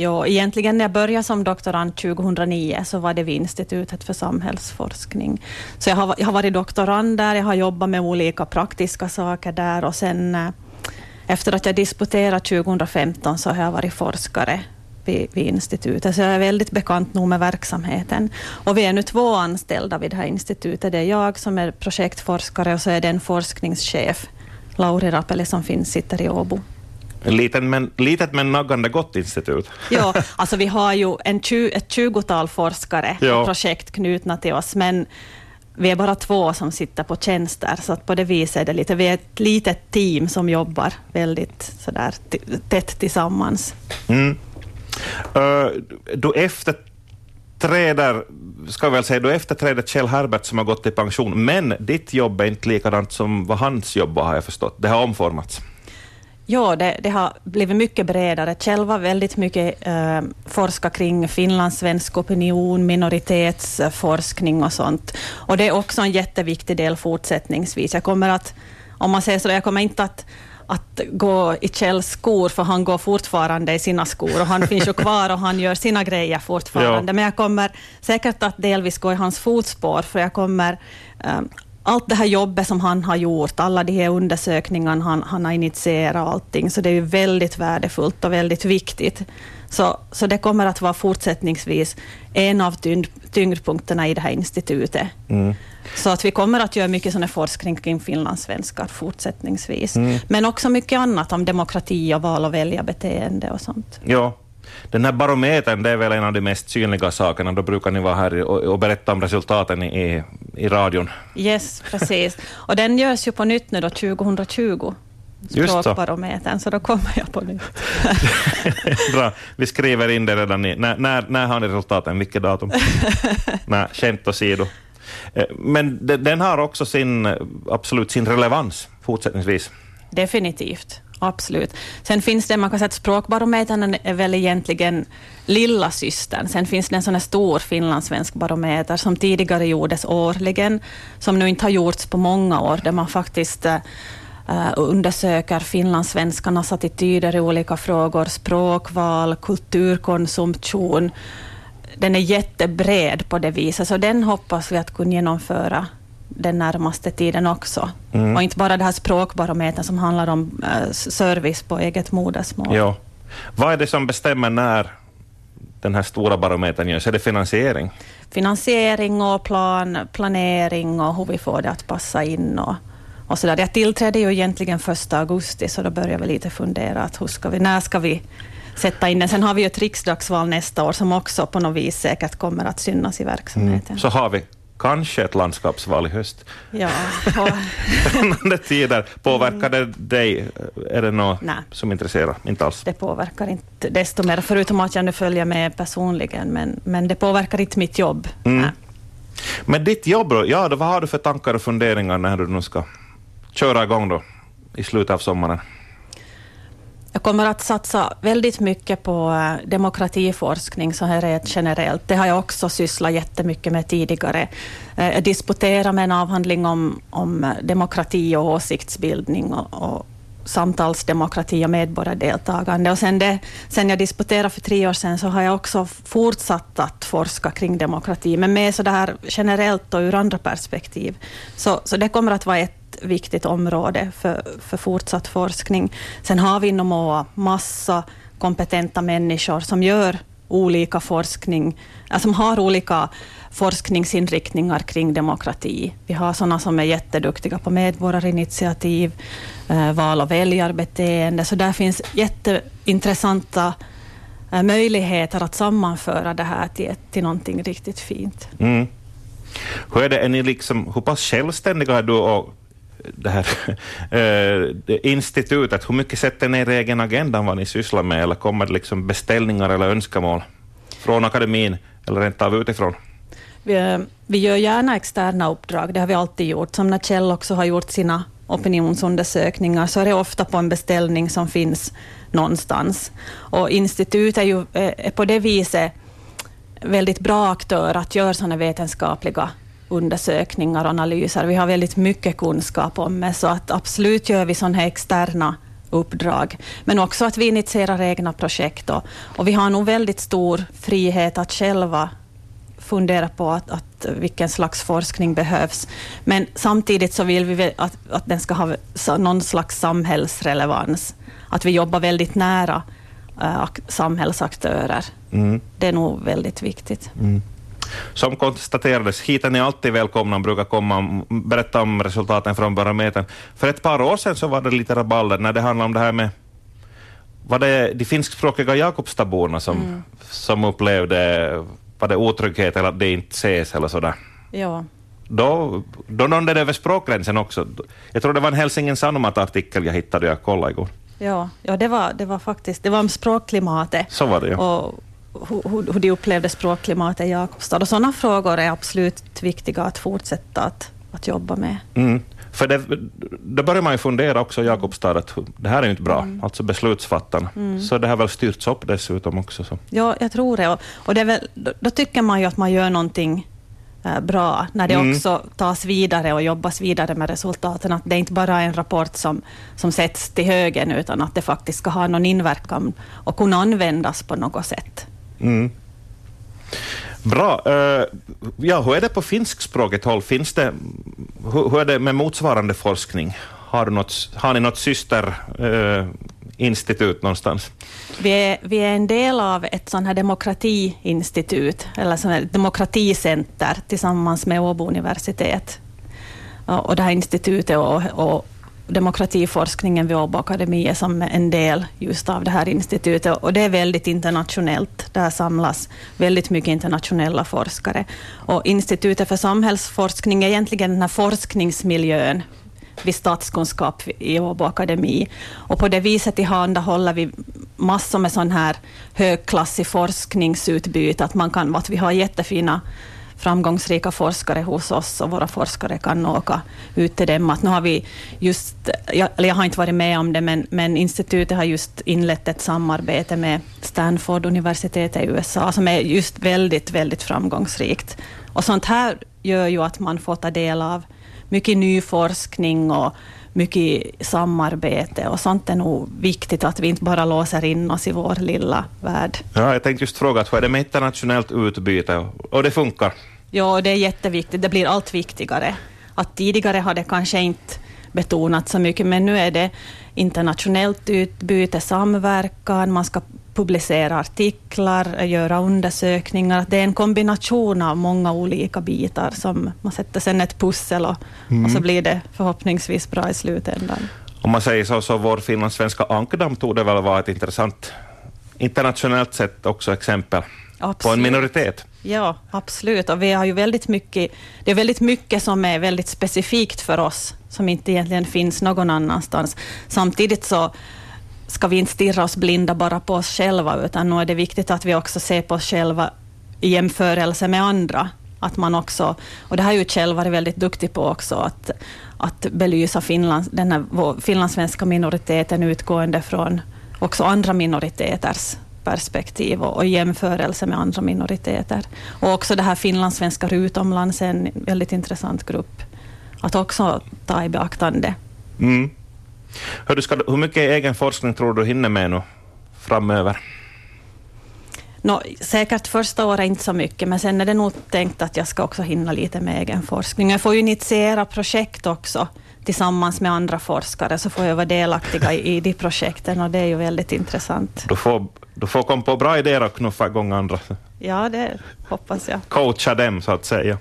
Jo, egentligen när jag började som doktorand 2009 så var det vid Institutet för samhällsforskning. Så jag har, jag har varit doktorand där, jag har jobbat med olika praktiska saker där och sen eh, efter att jag disputerade 2015 så har jag varit forskare vid, vid, institutet, så jag är väldigt bekant nog med verksamheten. Och vi är nu två anställda vid det här institutet. Det är jag som är projektforskare och så är det en forskningschef, Lauri Rapeli, som finns, sitter i Åbo. Liten men, litet men naggande gott institut. Ja, alltså vi har ju en tju, ett tjugotal forskare ja. projekt knutna till oss, men vi är bara två som sitter på tjänster, så att på det viset är det lite, vi är ett litet team som jobbar väldigt sådär tätt tillsammans. Mm. Uh, du efterträder, ska väl säga, du efterträder Kjell Herbert som har gått i pension, men ditt jobb är inte likadant som vad hans jobb var, har jag förstått. Det har omformats. Ja, det, det, har blivit mycket bredare. Kjell var väldigt mycket eh, forska kring finlandssvensk opinion, minoritetsforskning och sånt. Och det är också en jätteviktig del fortsättningsvis. Jag kommer att, om man säger så, jag kommer inte att att gå i Kjells skor, för han går fortfarande i sina skor och han finns ju kvar och han gör sina grejer fortfarande. Ja. Men jag kommer säkert att delvis gå i hans fotspår, för jag kommer um, allt det här jobbet som han har gjort, alla de här undersökningarna han, han har initierat allting, så det är ju väldigt värdefullt och väldigt viktigt. Så, så det kommer att vara fortsättningsvis en av tyngd, tyngdpunkterna i det här institutet. Mm. Så att vi kommer att göra mycket sån forskning kring finlandssvenskar fortsättningsvis. Mm. Men också mycket annat om demokrati och val och väljarbeteende och sånt. Ja, den här barometern, det är väl en av de mest synliga sakerna. Då brukar ni vara här och, berätta om resultaten i, i radion. Yes, precis. Och den görs ju på nytt nu då 2020 språkbarometern, så. så då kommer jag på nytt. Bra, vi skriver in det redan i... När, när, när har ni resultaten? Vilket datum? Nej, skämt åsido. Eh, men den har också sin, absolut sin relevans fortsättningsvis. Definitivt. Absolut. Sen finns det, man kan säga att språkbarometern är väl egentligen lilla systern. Sen finns det en sån här stor finlandssvensk barometer som tidigare gjordes årligen, som nu inte har gjorts på många år, där man faktiskt uh, undersöker finlandssvenskarnas attityder i olika frågor, språkval, kulturkonsumtion. Den är jättebred på det viset, så den hoppas vi att kunna genomföra den närmaste tiden också. Mm. Och inte bara det här språkbarometern som handlar om uh, service på eget modersmål. Ja. Vad är det som bestämmer när den här stora barometern görs? Är det finansiering? Finansiering och plan, planering och hur vi får det att passa in. Och, och så där. Jag tillträdde ju egentligen 1 augusti, så då börjar vi lite fundera att hur ska vi, när ska vi sätta in den. Sen har vi ju ett riksdagsval nästa år som också på något vis säkert kommer att synas i verksamheten. Mm. Så har vi kanske ett landskapsval i höst. Ja. Spännande tider. Påverkar det dig? Är det något Nej. som intresserar? Inte alls? Det påverkar inte desto mer, förutom att jag nu följer med personligen, men, men det påverkar inte mitt jobb. Mm. Men ditt jobb då? Ja, då, vad har du för tankar och funderingar när du nu ska köra igång då i slutet av sommaren? Jag kommer att satsa väldigt mycket på eh, demokratiforskning så här rent generellt. Det har jag också sysslat jättemycket med tidigare. Eh, jag disputerade med en avhandling om, om demokrati och åsiktsbildning och, och samtalsdemokrati och medborgardeltagande. Och sen, det, sen jag disputerade för tre år sedan så har jag också fortsatt att forska kring demokrati, men mer så där generellt och ur andra perspektiv. Så, så det kommer att vara ett viktigt område för, för fortsatt forskning. Sen har vi inom MOA massa kompetenta människor som gör olika forskning, äh, som har olika forskningsinriktningar kring demokrati. Vi har sådana som är jätteduktiga på medborgarinitiativ, äh, val och väljarbeteende, så där finns jätteintressanta äh, möjligheter att sammanföra det här till, till någonting riktigt fint. Mm. Hur, är det, är ni liksom, hur pass självständiga är du och det här eh, institutet, hur mycket sätter ni er egen agendan vad ni sysslar med, eller kommer det liksom beställningar eller önskemål från akademin eller rent av utifrån? Vi, eh, vi gör gärna externa uppdrag, det har vi alltid gjort. Som när Kjell också har gjort sina opinionsundersökningar, så är det ofta på en beställning som finns någonstans. Och institutet är ju eh, är på det viset väldigt bra aktör att göra sådana vetenskapliga undersökningar och analyser. Vi har väldigt mycket kunskap om det, så att absolut gör vi sådana här externa uppdrag. Men också att vi initierar egna projekt och, och vi har nog väldigt stor frihet att själva fundera på att, att vilken slags forskning behövs. Men samtidigt så vill vi att, att den ska ha någon slags samhällsrelevans. Att vi jobbar väldigt nära äh, samhällsaktörer. Mm. Det är nog väldigt viktigt. Mm. Som konstaterades, hit är ni alltid välkomna och brukar komma och berätta om resultaten från barometern. För ett par år sedan så var det lite rabalder när det handlade om det här med var det de finskspråkiga Jakobstaborna som, mm. som upplevde var det otrygghet eller att det inte ses eller sådär? Ja. Då, då nådde det över språkgränsen också. Jag tror det var en Helsingin Sanomat-artikel jag hittade jag kollade igår. Ja, ja det, var, det var faktiskt det var om språkklimatet. Så var det, ja. Och hur, hur de upplevde språkklimatet i Jakobstad. Och sådana frågor är absolut viktiga att fortsätta att, att jobba med. Mm. För det, då börjar man ju fundera också i Jakobstad att det här är ju inte bra, mm. alltså beslutsfattarna. Mm. Så det har väl styrts upp dessutom också. Så. Ja, jag tror det. Och, och det väl, då, då, tycker man ju att man gör någonting eh, bra, när det mm. också tas vidare och jobbas vidare med resultaten. Att det inte bara är en rapport som, som sätts till högen, utan att det faktiskt ska ha någon inverkan och kunna användas på något sätt. Mm. Bra. Eh, ja, hur är det på finskspråkigt håll? Finns det, hur, är det med motsvarande forskning? Har, något, har ni något systerinstitut eh, någonstans? Vi är, vi är en del av ett sånt här demokratiinstitut, eller sån här demokraticenter, tillsammans med Åbo universitet. Och det här institutet och, och demokratiforskningen vid Åbo Akademi är som en del just av det här institutet. Och det är väldigt internationellt. Där samlas väldigt mycket internationella forskare. Och Institutet för samhällsforskning är egentligen den här forskningsmiljön vid statskunskap i Åbo Akademi. Och på det viset tillhandahåller vi massor med sån här högklassig forskningsutbyte. Att, man kan, att vi har jättefina framgångsrika forskare hos oss och våra forskare kan åka ut till dem. Att nu har vi just, jag, jag har inte varit med om det, men, men institutet har just inlett ett samarbete med Stanford universitetet i USA, som är just väldigt, väldigt framgångsrikt. Och sånt här gör ju att man får ta del av mycket ny forskning och mycket samarbete och sånt är nog viktigt, att vi inte bara låser in oss i vår lilla värld. Ja, jag tänkte just fråga, hur är det med internationellt utbyte? Och det funkar? Ja, det är jätteviktigt. Det blir allt viktigare. Att tidigare har det kanske inte betonats så mycket, men nu är det internationellt utbyte, samverkan, man ska publicera artiklar, göra undersökningar. Det är en kombination av många olika bitar som man sätter sen ett pussel och, mm. och så blir det förhoppningsvis bra i slutändan. Om man säger så, så vår finlandssvenska ankdamm tog det väl vara ett intressant internationellt sett också exempel absolut. på en minoritet. Ja, absolut. Och vi har ju väldigt mycket, det är väldigt mycket som är väldigt specifikt för oss, som inte egentligen finns någon annanstans. Samtidigt så ska vi inte stirra oss blinda bara på oss själva, utan nu är det viktigt att vi också ser på oss själva i jämförelse med andra. Att man också, och det har ju Kjell varit väldigt duktig på också, att, att belysa Finland, den här finlandssvenska minoriteten utgående från också andra minoriteters perspektiv och, och jämförelse med andra minoriteter. Och också det här finlandssvenskar utomlands är en väldigt intressant grupp att också ta i beaktande. Mm. Hur, ska, hur mycket egen forskning tror du hinner med nu framöver? No, säkert första året inte så mycket, men sen är det nog tänkt att jag ska också hinna lite med egen forskning. Jag får ju initiera projekt också tillsammans med andra forskare, så får jag vara delaktig i, i de projekten och det är ju väldigt intressant. Du får, du får komma på bra idéer och knuffa igång andra. Ja, det hoppas jag. Coacha dem, så att säga.